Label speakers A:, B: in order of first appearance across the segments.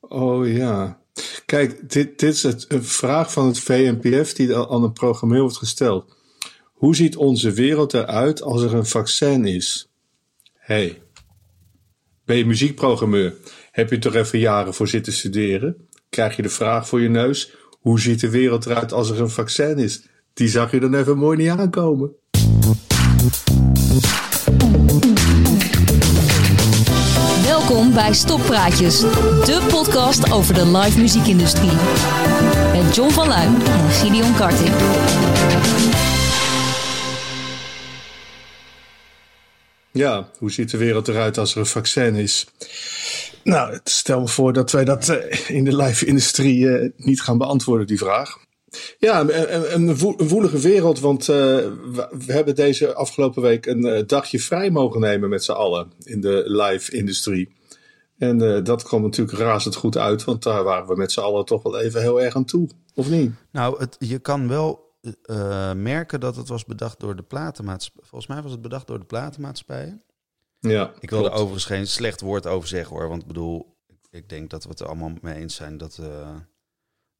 A: Oh ja. Kijk, dit, dit is het, een vraag van het VNPF die aan een programmeur wordt gesteld. Hoe ziet onze wereld eruit als er een vaccin is? hey, ben je muziekprogrammeur? Heb je toch even jaren voor zitten studeren? Krijg je de vraag voor je neus: hoe ziet de wereld eruit als er een vaccin is? Die zag je dan even mooi niet aankomen.
B: Bij Stoppraatjes, de podcast over de live muziekindustrie. Met John van Luijn en Gideon Karting.
A: Ja, hoe ziet de wereld eruit als er een vaccin is? Nou, stel me voor dat wij dat eh, in de live-industrie eh, niet gaan beantwoorden, die vraag. Ja, een, woelige wereld, want uh, we hebben deze afgelopen week een dagje vrij mogen nemen met z'n allen in de live-industrie. En uh, dat kwam natuurlijk razend goed uit, want daar waren we met z'n allen toch wel even heel erg aan toe, of niet?
C: Nou, het, je kan wel uh, merken dat het was bedacht door de platenmaatschappij. Volgens mij was het bedacht door de platenmaatschappijen.
A: Ja,
C: ik wil er overigens geen slecht woord over zeggen hoor, want ik bedoel, ik denk dat we het er allemaal mee eens zijn dat uh,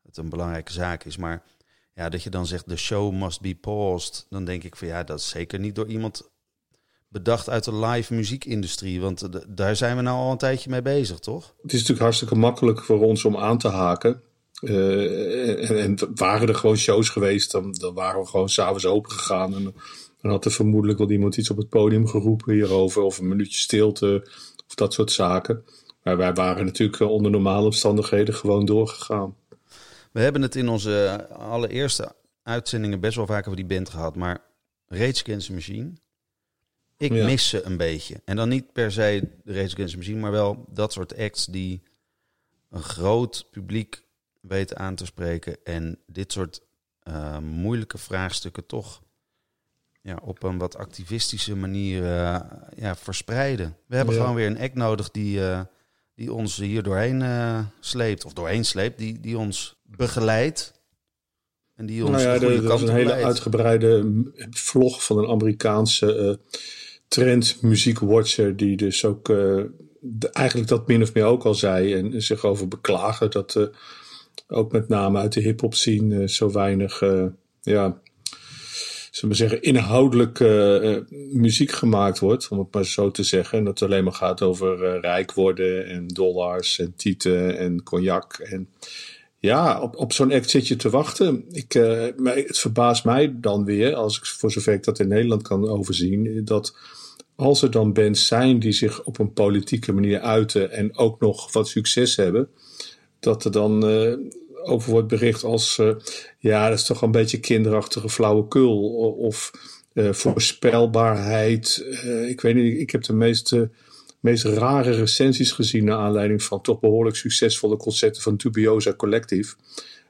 C: het een belangrijke zaak is. Maar ja, dat je dan zegt, de show must be paused, dan denk ik van ja, dat is zeker niet door iemand bedacht uit de live muziekindustrie? Want daar zijn we nou al een tijdje mee bezig, toch?
A: Het is natuurlijk hartstikke makkelijk voor ons om aan te haken. Uh, en, en, waren er gewoon shows geweest, dan, dan waren we gewoon s'avonds open gegaan. En dan had er vermoedelijk wel iemand iets op het podium geroepen hierover. Of een minuutje stilte, of dat soort zaken. Maar wij waren natuurlijk onder normale omstandigheden gewoon doorgegaan.
C: We hebben het in onze allereerste uitzendingen best wel vaak over die band gehad. Maar Rage Against the Machine ik mis ze een beetje. En dan niet per se de Rage Against the Machine, maar wel dat soort acts die een groot publiek weten aan te spreken. En dit soort uh, moeilijke vraagstukken toch ja, op een wat activistische manier uh, ja, verspreiden. We hebben gewoon weer een act nodig die, uh, die ons hier doorheen sleept. Of doorheen sleept, die, die ons begeleidt.
A: En die ons nou ja, de goede is een hele uitgebreide vlog van een Amerikaanse muziekwatcher die dus ook uh, eigenlijk dat min of meer ook al zei en zich over beklagen dat uh, ook met name uit de hip-hop scene uh, zo weinig, ja, zullen we zeggen, inhoudelijk muziek gemaakt wordt, om het maar zo te zeggen. En dat het alleen maar gaat over rijk worden en dollars en tieten en cognac. En ja, op, op zo'n act zit je te wachten. Ik, het verbaast mij dan weer, als ik voor zover ik dat in Nederland kan overzien, dat als er dan bands zijn die zich op een politieke manier uiten en ook nog wat succes hebben, dat er dan uh, over wordt bericht als, uh, ja, dat is toch een beetje kinderachtige flauwekul of uh, voorspelbaarheid. ik weet niet, ik heb de meest, meest rare recensies gezien naar aanleiding van toch behoorlijk succesvolle concerten van Tubiosa Collective.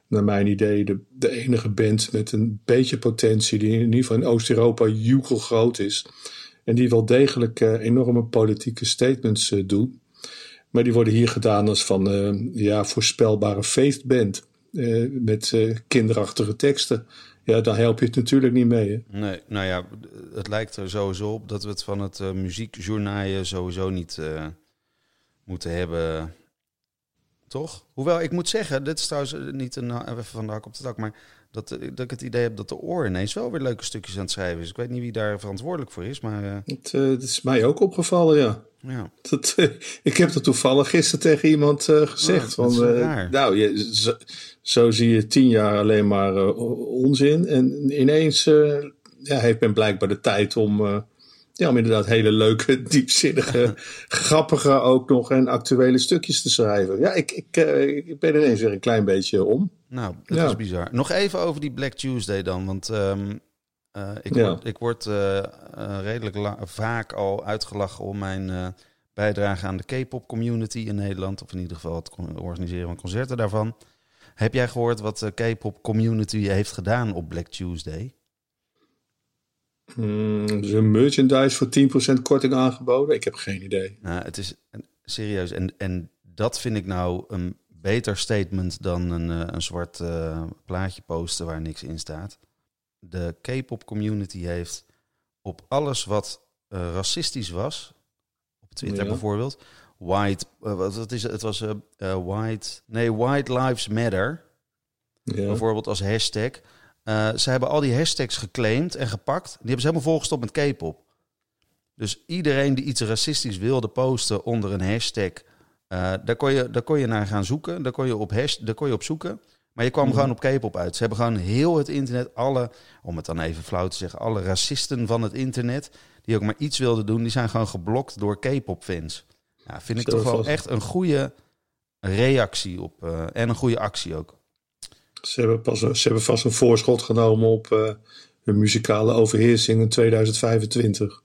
A: Naar mijn idee de, de enige band met een beetje potentie die in ieder geval in Oost-Europa groot is. En die wel degelijk uh, enorme politieke statements uh, doen. Maar die worden hier gedaan als van uh, ja, voorspelbare feestband. met kinderachtige teksten. Ja, daar help je het natuurlijk niet mee.
C: Nee, nou ja, het lijkt er sowieso op dat we het van het muziekjournaal sowieso niet moeten hebben. Toch? Hoewel, ik moet zeggen, dit is trouwens niet een, even van de hak op de tak, maar dat, eh, dat ik het idee heb dat de oor ineens wel weer leuke stukjes aan het schrijven is. Ik weet niet wie daar verantwoordelijk voor is, maar... Uh...
A: Het, uh, is mij ook opgevallen, ja.
C: ja.
A: Dat, ik heb dat toevallig gisteren tegen iemand gezegd. Oh, van, nou, je, zo, zo, zie je tien jaar alleen maar onzin. En ineens ja, heeft men blijkbaar de tijd om... Ja, om inderdaad hele leuke, diepzinnige, grappige ook nog en actuele stukjes te schrijven. Ja, ik, ik, ik ben er ineens weer een klein beetje om.
C: Nou, dat is bizar. Nog even over die Black Tuesday dan. Want um, uh, ik, word, ik word uh, redelijk vaak al uitgelachen om mijn bijdrage aan de K-pop community in Nederland. Of in ieder geval het organiseren van concerten daarvan. Heb jij gehoord wat de K-pop community heeft gedaan op Black Tuesday?
A: Mm, is een merchandise voor 10% korting aangeboden? Ik heb geen idee.
C: Nou, het is serieus. En, en dat vind ik nou een beter statement dan een, eh, een zwart uh, plaatje posten waar niks in staat. De K-pop community heeft op alles wat uh, racistisch was, op Twitter bijvoorbeeld, White, wat is het? Het was White, nee, White Lives Matter. Ja. Bijvoorbeeld als hashtag. Ze hebben al die hashtags geclaimd en gepakt. Die hebben ze helemaal volgestopt met K-pop. Dus iedereen die iets racistisch wilde posten onder een hashtag, daar, kon je, daar kon je naar gaan zoeken. Daar kon je op, hash, daar kon je op zoeken. Maar je kwam mhm. gewoon op K-pop uit. Ze hebben gewoon heel het internet, alle, om het dan even flauw te zeggen, alle racisten van het internet, die ook maar iets wilden doen, die zijn gewoon geblokt door K-pop fans. Ja, vind ik toch wel echt een goede reactie op uh, en een goede actie ook.
A: Ze hebben, pas, ze hebben vast een voorschot genomen op uh, hun muzikale overheersing in 2025.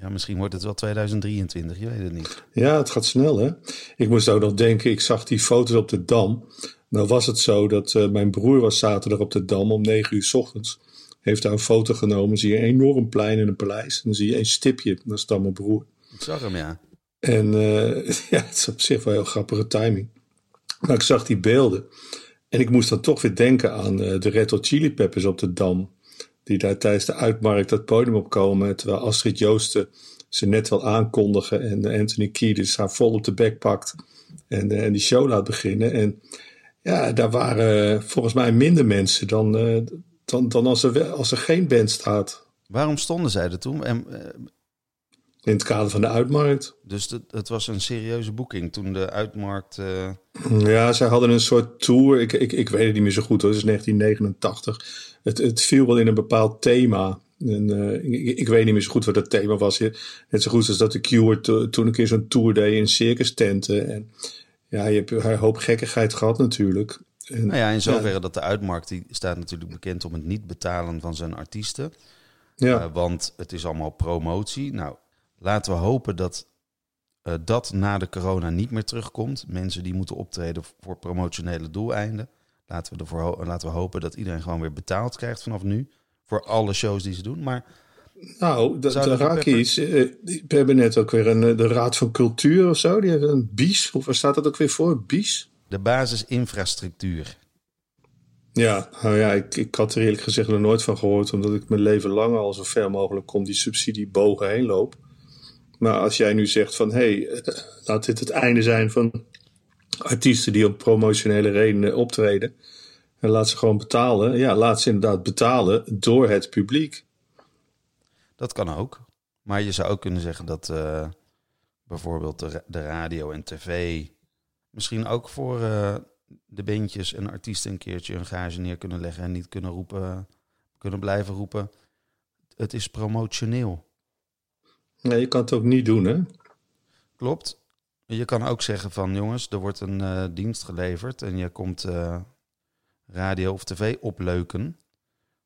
C: Ja, misschien wordt het wel 2023, je weet het niet.
A: Ja, het gaat snel hè. Ik moest ook nog denken, ik zag die foto's op de Dam. Nou was het zo dat uh, mijn broer was zaterdag op de Dam om 9 uur s ochtends. Heeft daar een foto genomen. Zie je een enorm plein in een paleis. En dan zie je een stipje. Dat is dan mijn broer.
C: Ik zag hem, ja.
A: En uh, ja, het is op zich wel heel grappige timing. Maar ik zag die beelden. En ik moest dan toch weer denken aan uh, de Red Hot Chili Peppers op de Dam. Die daar tijdens de uitmarkt dat podium opkomen. Terwijl Astrid Joosten ze net wel aankondigen. En Anthony Kiedis haar vol op de bek pakt. En, en die show laat beginnen. En ja, daar waren volgens mij minder mensen dan, dan, dan als, er, als er geen band staat.
C: Waarom stonden zij er toen? En,
A: in het kader van de uitmarkt.
C: Dus het, het was een serieuze boeking toen de uitmarkt. Uh...
A: Ja, zij hadden een soort tour. Ik, ik, ik weet het niet meer zo goed hoor. Het is 1989. Het, het viel wel in een bepaald thema. En, ik, ik, weet niet meer zo goed wat dat thema was. Net zo goed als dat de Cure toen een keer zo'n tour deed in circus tenten. En ja, je hebt een hoop gekkigheid gehad natuurlijk.
C: En, nou ja, in zoverre dat de uitmarkt, die staat natuurlijk bekend om het niet betalen van zijn artiesten. Ja. Uh, want het is allemaal promotie. Nou, laten we hopen dat uh, dat na de corona niet meer terugkomt. Mensen die moeten optreden voor promotionele doeleinden. Laten we, ervoor laten we hopen dat iedereen gewoon weer betaald krijgt vanaf nu. Voor alle shows die ze doen. Maar
A: nou, de, de Raki's, uh, we hebben net ook weer een, eh, de Raad van Cultuur of zo. Die hebben een BIES, of waar staat dat ook weer voor? BIES?
C: De basisinfrastructuur.
A: Ja, nou ja, ik, ik had er eerlijk gezegd nog nooit van gehoord, omdat ik mijn leven lang al zo ver mogelijk om die subsidiebogen heen loop. Maar als jij nu zegt van, hé, hey, eh, laat dit het einde zijn van artiesten die op promotionele redenen optreden. En laat ze gewoon betalen. Ja, laat ze inderdaad betalen door het publiek.
C: Dat kan ook. Maar je zou ook kunnen zeggen dat uh, bijvoorbeeld de, radio en tv misschien ook voor uh, de bandjes en artiesten een keertje een gage neer kunnen leggen en niet kunnen roepen, kunnen blijven roepen. Het is promotioneel.
A: Nee, je kan het ook niet doen, hè?
C: Klopt. Je kan ook zeggen van jongens, er wordt een uh, dienst geleverd en je komt radio of tv opleuken.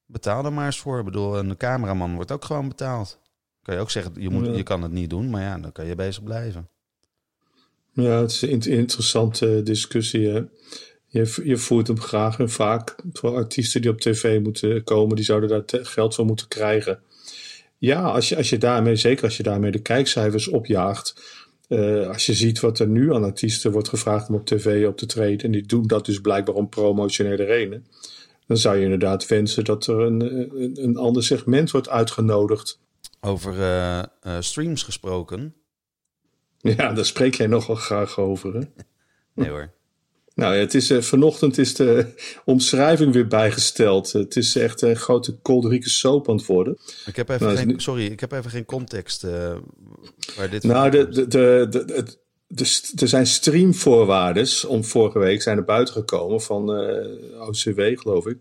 C: Betaal er maar eens voor. Ik bedoel, een cameraman wordt ook gewoon betaald. Kan je ook zeggen, je, moet, je kan het niet doen, maar ja, dan kan je bezig blijven.
A: Ja, het is een interessante discussie. Hè? Je, je voert hem graag en vaak. Voor artiesten die op tv moeten komen, die zouden daar geld voor moeten krijgen. Ja, als je, als je daarmee, zeker als je daarmee de kijkcijfers opjaagt. Uh, als je ziet wat er nu aan artiesten wordt gevraagd om op tv op te treden. En die doen dat dus blijkbaar om promotionele redenen dan zou je inderdaad wensen dat er een, een, een ander segment wordt uitgenodigd.
C: Over uh, uh, streams gesproken.
A: Ja, daar spreek jij nogal graag over. Hè?
C: nee hoor.
A: Nou, het is, uh, vanochtend is de omschrijving weer bijgesteld. Het is echt een grote kolderieke soap aan het worden.
C: Ik heb even nou, geen, sorry, ik heb even geen context waar dit
A: Nou, de, de, de, de, er zijn streamvoorwaarden, om vorige week zijn er buiten gekomen van uh, eh, OCW, geloof ik.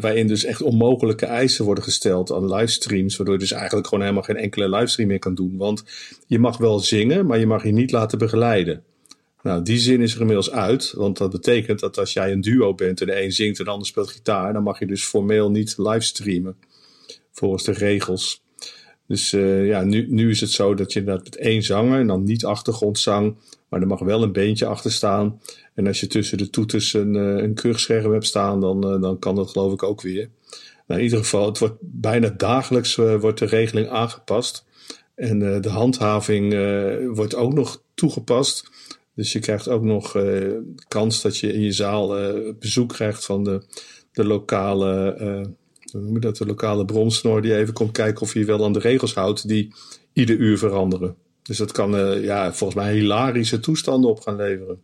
A: Waarin dus echt onmogelijke eisen worden gesteld aan livestreams. Waardoor je dus eigenlijk gewoon helemaal geen enkele livestream meer kan doen. Want je mag wel zingen, maar je mag je niet laten begeleiden. Nou, die zin is er inmiddels uit. Want dat betekent dat als jij een duo bent en de een zingt en de ander speelt gitaar. dan mag je dus formeel niet livestreamen. Volgens de regels. Dus uh, ja, nu, nu is het zo dat je inderdaad met één zanger en dan niet achtergrondzang, maar er mag wel een beentje achter staan. En als je tussen de toeters een, uh, een kuchscherm hebt staan, dan, uh, dan kan dat geloof ik ook weer. Nou, in ieder geval, het wordt bijna dagelijks wordt de regeling aangepast. En de handhaving wordt ook nog toegepast. Dus je krijgt ook nog kans dat je in je zaal bezoek krijgt van de, de lokale noem je dat, de lokale bronsnor die even komt kijken of je wel aan de regels houdt die ieder uur veranderen. Dus dat kan ja, volgens mij hilarische toestanden op gaan leveren.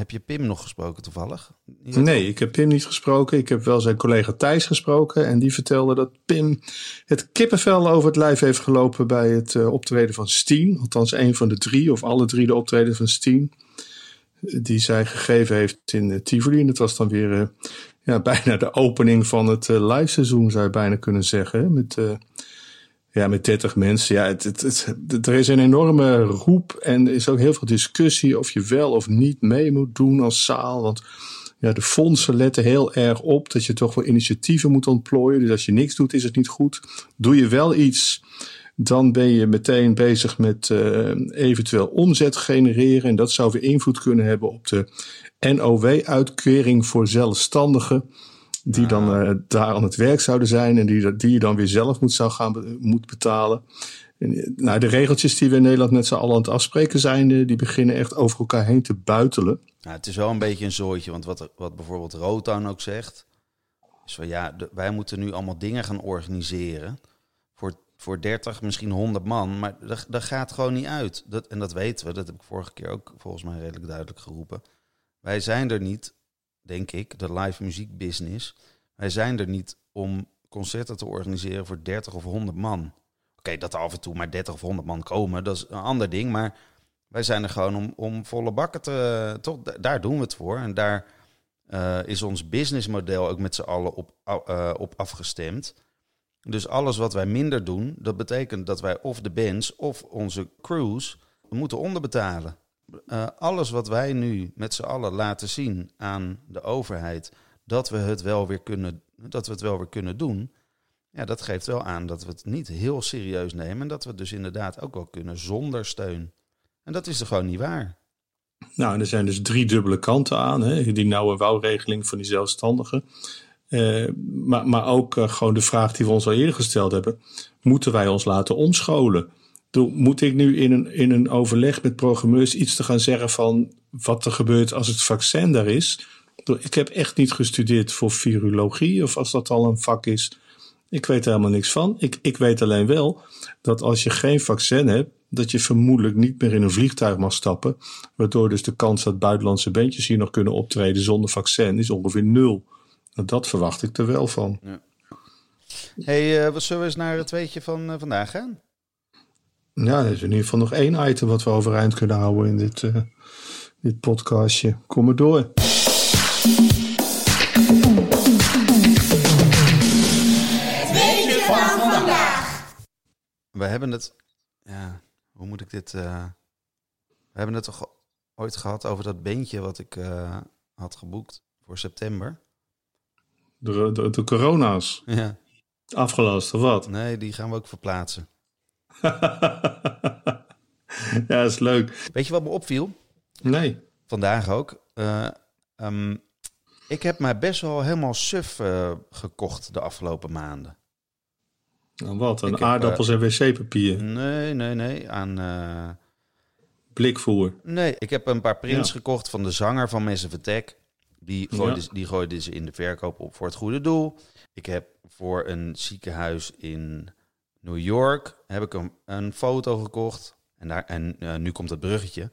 C: Heb je Pim nog gesproken toevallig?
A: Nee, ik heb Pim niet gesproken. Ik heb wel zijn collega Thijs gesproken. En die vertelde dat Pim het kippenvel over het lijf heeft gelopen bij het uh, optreden van Steen. Althans, een van de drie, of alle drie de optreden van Steen. Die zij gegeven heeft in uh, Tivoli. En dat was dan weer ja, bijna de opening van het live seizoen, zou je bijna kunnen zeggen. Met ja, met 30 mensen. Ja, het, het, het, er is een enorme roep en er is ook heel veel discussie of je wel of niet mee moet doen als zaal. Want ja, de fondsen letten heel erg op dat je toch wel initiatieven moet ontplooien. Dus als je niks doet, is het niet goed. Doe je wel iets, dan ben je meteen bezig met uh, eventueel omzet genereren. En dat zou weer invloed kunnen hebben op de NOW-uitkering voor zelfstandigen die dan uh, daar aan het werk zouden zijn en die, die je dan weer zelf moet, zou gaan moet betalen. En, nou, de regeltjes die we in Nederland met z'n allen aan het afspreken zijn, uh, die beginnen echt over elkaar heen te buitelen.
C: Nou, het is wel een beetje een zooitje, want wat, wat bijvoorbeeld Rotown ook zegt, is van ja, wij moeten nu allemaal dingen gaan organiseren voor, voor 30, misschien 100 man, maar dat, dat gaat gewoon niet uit. Dat, en dat weten we, dat heb ik vorige keer ook volgens mij redelijk duidelijk geroepen. Wij zijn er niet denk ik, de live muziek business. Wij zijn er niet om concerten te organiseren voor 30 of 100 man. Oké, dat er af en toe maar 30 of 100 man komen, dat is een ander ding. Maar wij zijn er gewoon om, om volle bakken te. Toch, daar doen we het voor. En daar uh, is ons businessmodel ook met z'n allen op, uh, op afgestemd. Dus alles wat wij minder doen, dat betekent dat wij of de bands of onze crews moeten onderbetalen. Uh, alles wat wij nu met z'n allen laten zien aan de overheid, dat we het wel weer kunnen, dat we het wel weer kunnen doen. Ja, dat geeft wel aan dat we het niet heel serieus nemen. En dat we het dus inderdaad ook wel kunnen zonder steun. En dat is er gewoon niet waar.
A: Nou, er zijn dus drie dubbele kanten aan. Hè? Die nauwe wouwregeling van die zelfstandigen. Uh, maar, maar ook uh, gewoon de vraag die we ons al eerder gesteld hebben. Moeten wij ons laten omscholen? Moet ik nu in een, in een overleg met programmeurs iets te gaan zeggen van wat er gebeurt als het vaccin daar is? Ik heb echt niet gestudeerd voor virologie of als dat al een vak is. Ik weet er helemaal niks van. Ik, ik weet alleen wel dat als je geen vaccin hebt, dat je vermoedelijk niet meer in een vliegtuig mag stappen. Waardoor dus de kans dat buitenlandse bandjes hier nog kunnen optreden zonder vaccin is ongeveer nul. Nou, dat verwacht ik er wel van. Ja.
C: Hey, uh, wat zullen we eens naar het weetje van uh, vandaag gaan?
A: Ja, er is in ieder geval nog één item wat we overeind kunnen houden in dit, uh, dit podcastje. Kom maar door.
C: Weetje van vandaag. We hebben het, ja, hoe moet ik dit, uh, we hebben het toch ooit gehad over dat beentje wat ik uh, had geboekt voor september.
A: De, de, de corona's?
C: Ja.
A: Afgelast of wat?
C: Nee, die gaan we ook verplaatsen.
A: ja, dat is leuk.
C: Weet je wat me opviel?
A: Nee.
C: Vandaag ook. Uh, um, ik heb mij best wel helemaal suf uh, gekocht de afgelopen maanden.
A: Aan wat? Aan aardappels heb, uh, en wc-papier?
C: Nee, nee, nee. Aan...
A: Blikvoer?
C: Nee, ik heb een paar prints ja. gekocht van de zanger van Massive Attack. Die ja. die gooide ze in de verkoop op voor het goede doel. Ik heb voor een ziekenhuis in New York heb ik een, een foto gekocht. En, daar, en uh, nu komt het bruggetje.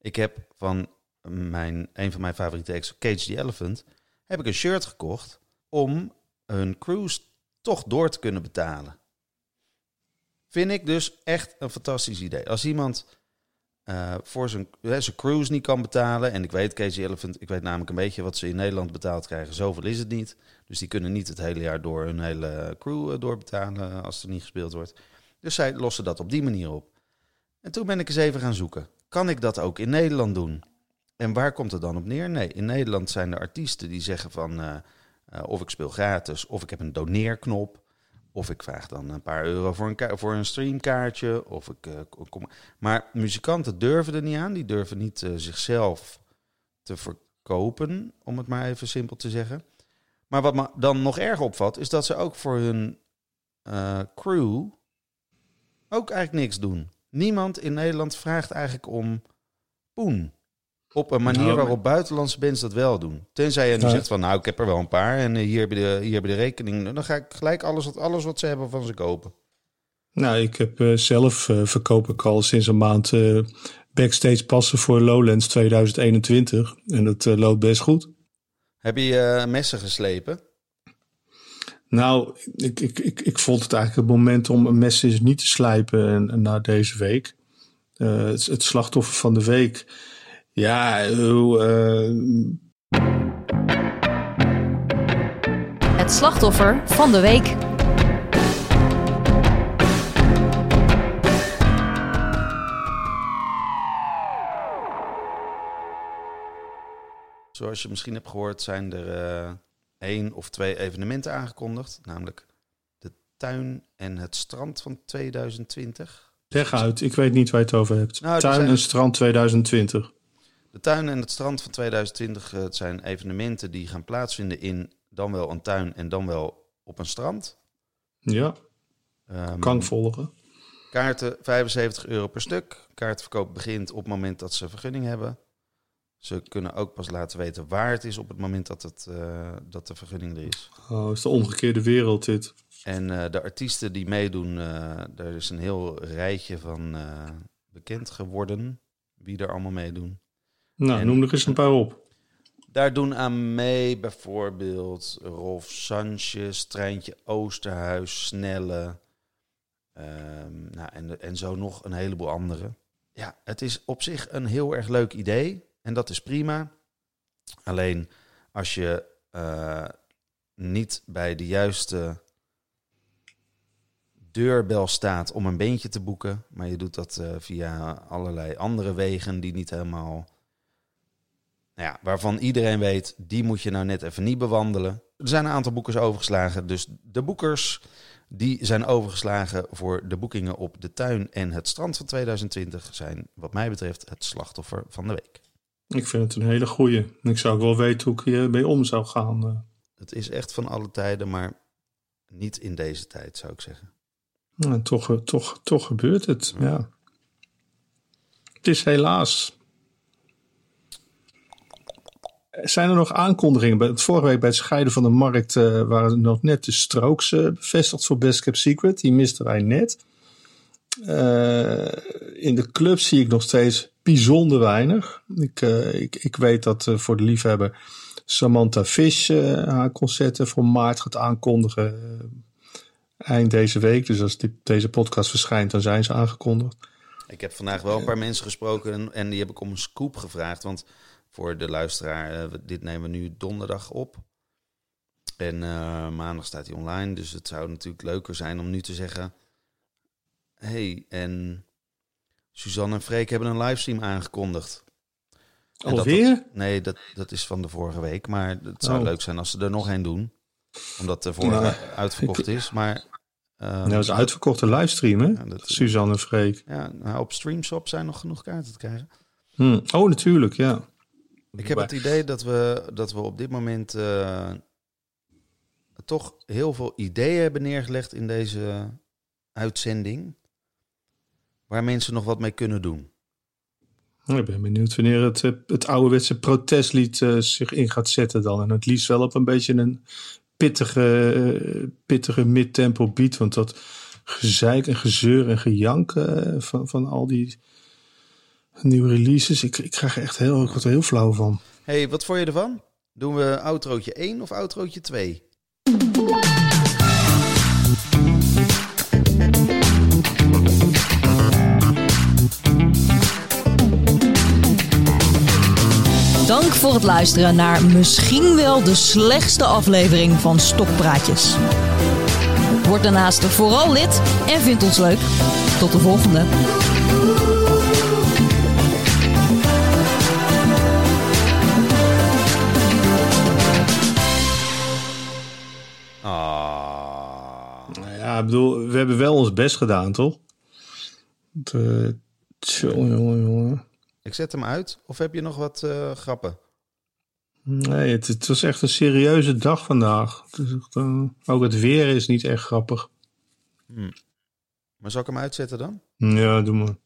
C: Ik heb van mijn, een van mijn favoriete acts, Cage the Elephant, heb ik een shirt gekocht om hun cruise toch door te kunnen betalen. Vind ik dus echt een fantastisch idee. Als iemand uh, voor zijn, zijn cruise niet kan betalen. En ik weet, Casey Elephant, ik weet namelijk een beetje wat ze in Nederland betaald krijgen. Zoveel is het niet. Dus die kunnen niet het hele jaar door hun hele crew uh, doorbetalen als er niet gespeeld wordt. Dus zij lossen dat op die manier op. En toen ben ik eens even gaan zoeken. Kan ik dat ook in Nederland doen? En waar komt het dan op neer? Nee, in Nederland zijn er artiesten die zeggen van... Uh, of ik speel gratis, of ik heb een doneerknop... Of ik vraag dan een paar euro voor een, voor een streamkaartje. Of ik, kom. Maar muzikanten durven er niet aan. Die durven niet zichzelf te verkopen, om het maar even simpel te zeggen. Maar wat me dan nog erg opvalt, is dat ze ook voor hun uh, crew ook eigenlijk niks doen. Niemand in Nederland vraagt eigenlijk om poen. Op een manier waarop buitenlandse bands dat wel doen. Tenzij je nu zegt van, nou, ik heb er wel een paar en uh, hier, heb je de, hier heb je de rekening. Dan ga ik gelijk alles wat, alles wat ze hebben van ze kopen.
A: Nou, ik heb uh, zelf uh, verkoop ik al sinds een maand uh, backstage passen voor Lowlands 2021. En dat loopt best goed.
C: Heb je messen geslepen?
A: Nou, ik, ik, ik, ik vond het eigenlijk het moment om een mes niet te slijpen en, na deze week. Het, het, slachtoffer van de week. Ja,
B: Het slachtoffer van de week.
C: Zoals je misschien hebt gehoord, zijn er uh, één of twee evenementen aangekondigd. Namelijk de tuin en het strand van 2020.
A: Leg uit, ik weet niet waar je het over hebt. Nou, tuin en strand 2020.
C: De tuin en het strand van 2020 uh, zijn evenementen die gaan plaatsvinden in dan wel een tuin en dan wel op een strand.
A: Ja, um, kan volgen.
C: Kaarten 75 euro per stuk. Kaartverkoop begint op het moment dat ze vergunning hebben. Ze kunnen ook pas laten weten waar het is op het moment dat, het, uh, dat de vergunning er is.
A: Oh, is de omgekeerde wereld dit.
C: En uh, de artiesten die meedoen, uh, daar is een heel rijtje van bekend geworden. Wie er allemaal meedoen.
A: Nou, en, noem er eens een paar op.
C: Daar doen aan mee bijvoorbeeld Rolf Sanchez, Treintje Oosterhuis, Snelle. Um, nou, en, en zo nog een heleboel andere. Ja, het is op zich een heel erg leuk idee. En dat is prima. Alleen als je uh, niet bij de juiste deurbel staat om een beentje te boeken, maar je doet dat uh, via allerlei andere wegen die niet helemaal. Nou ja, waarvan iedereen weet, die moet je nou net even niet bewandelen. Er zijn een aantal boekers overgeslagen, dus de boekers die zijn overgeslagen voor de boekingen op de tuin en het strand van 2020 zijn, wat mij betreft, het slachtoffer van de week.
A: Ik vind het een hele goeie. Ik zou ook wel weten hoe ik hiermee om zou gaan. Eh.
C: Het is echt van alle tijden, maar niet in deze tijd, zou ik zeggen.
A: Nou, toch, eh, toch, toch gebeurt het, ja. Het is helaas. Zijn er nog aankondigingen? Vorige week bij het scheiden van de markt uh, waren nog net de strokes uh, bevestigd voor Best Kept Secret. Die misten wij net. in de club zie ik nog steeds bijzonder weinig. Ik, uh, ik, ik weet dat uh, voor de liefhebber Samantha Fish uh, haar concerten voor maart gaat aankondigen. eind deze week. Dus als deze podcast verschijnt, dan zijn ze aangekondigd.
C: Ik heb vandaag wel een paar mensen gesproken en, en, die heb ik om een scoop gevraagd. Want voor de luisteraar, dit nemen we nu donderdag op. En maandag staat hij online. Dus het zou natuurlijk leuker zijn om nu te zeggen... hey, en Suzanne en Freek hebben een livestream aangekondigd.
A: Alweer?
C: nee, dat, dat is van de vorige week. Maar het zou oh. leuk zijn als ze er nog een doen. Omdat de vorige uitverkocht is. Maar,
A: uh, nou, dat is een uitverkochte livestream, hè? Ja, dat, Suzanne en Freek.
C: Ja, nou, op Streamshop zijn nog genoeg kaarten te krijgen.
A: Hmm. Oh, natuurlijk, ja.
C: Ik heb het idee dat we, dat we op dit moment uh, toch heel veel ideeën hebben neergelegd in deze uitzending waar mensen nog wat mee kunnen doen.
A: Ik ben benieuwd wanneer het, eh, het ouderwetse protestlied uh, zich in gaat zetten dan. En het liefst wel op een beetje een pittige, uh, pittige mid-tempo beat. Want dat gezeik en gezeur en gejank uh, van, van al die nieuwe releases. Ik, ik krijg er echt heel, ik word er heel flauw van.
C: hey, wat vond je ervan? Doen we outrootje 1 of outrootje 2?
B: Dank voor het luisteren naar misschien wel de slechtste aflevering van Stokpraatjes. Word daarnaast vooral lid en vind ons leuk. Tot de volgende.
C: Ah.
A: Nou ja, ik bedoel, we hebben wel ons best gedaan, toch? De, jongen, jongen, jongen.
C: Ik zet hem uit. Of heb je nog wat uh, grappen?
A: Nee, het, het, was echt een serieuze dag vandaag. Het echt, uh, ook het weer is niet echt grappig.
C: Hmm. Maar zal ik hem uitzetten dan?
A: Ja, doe maar.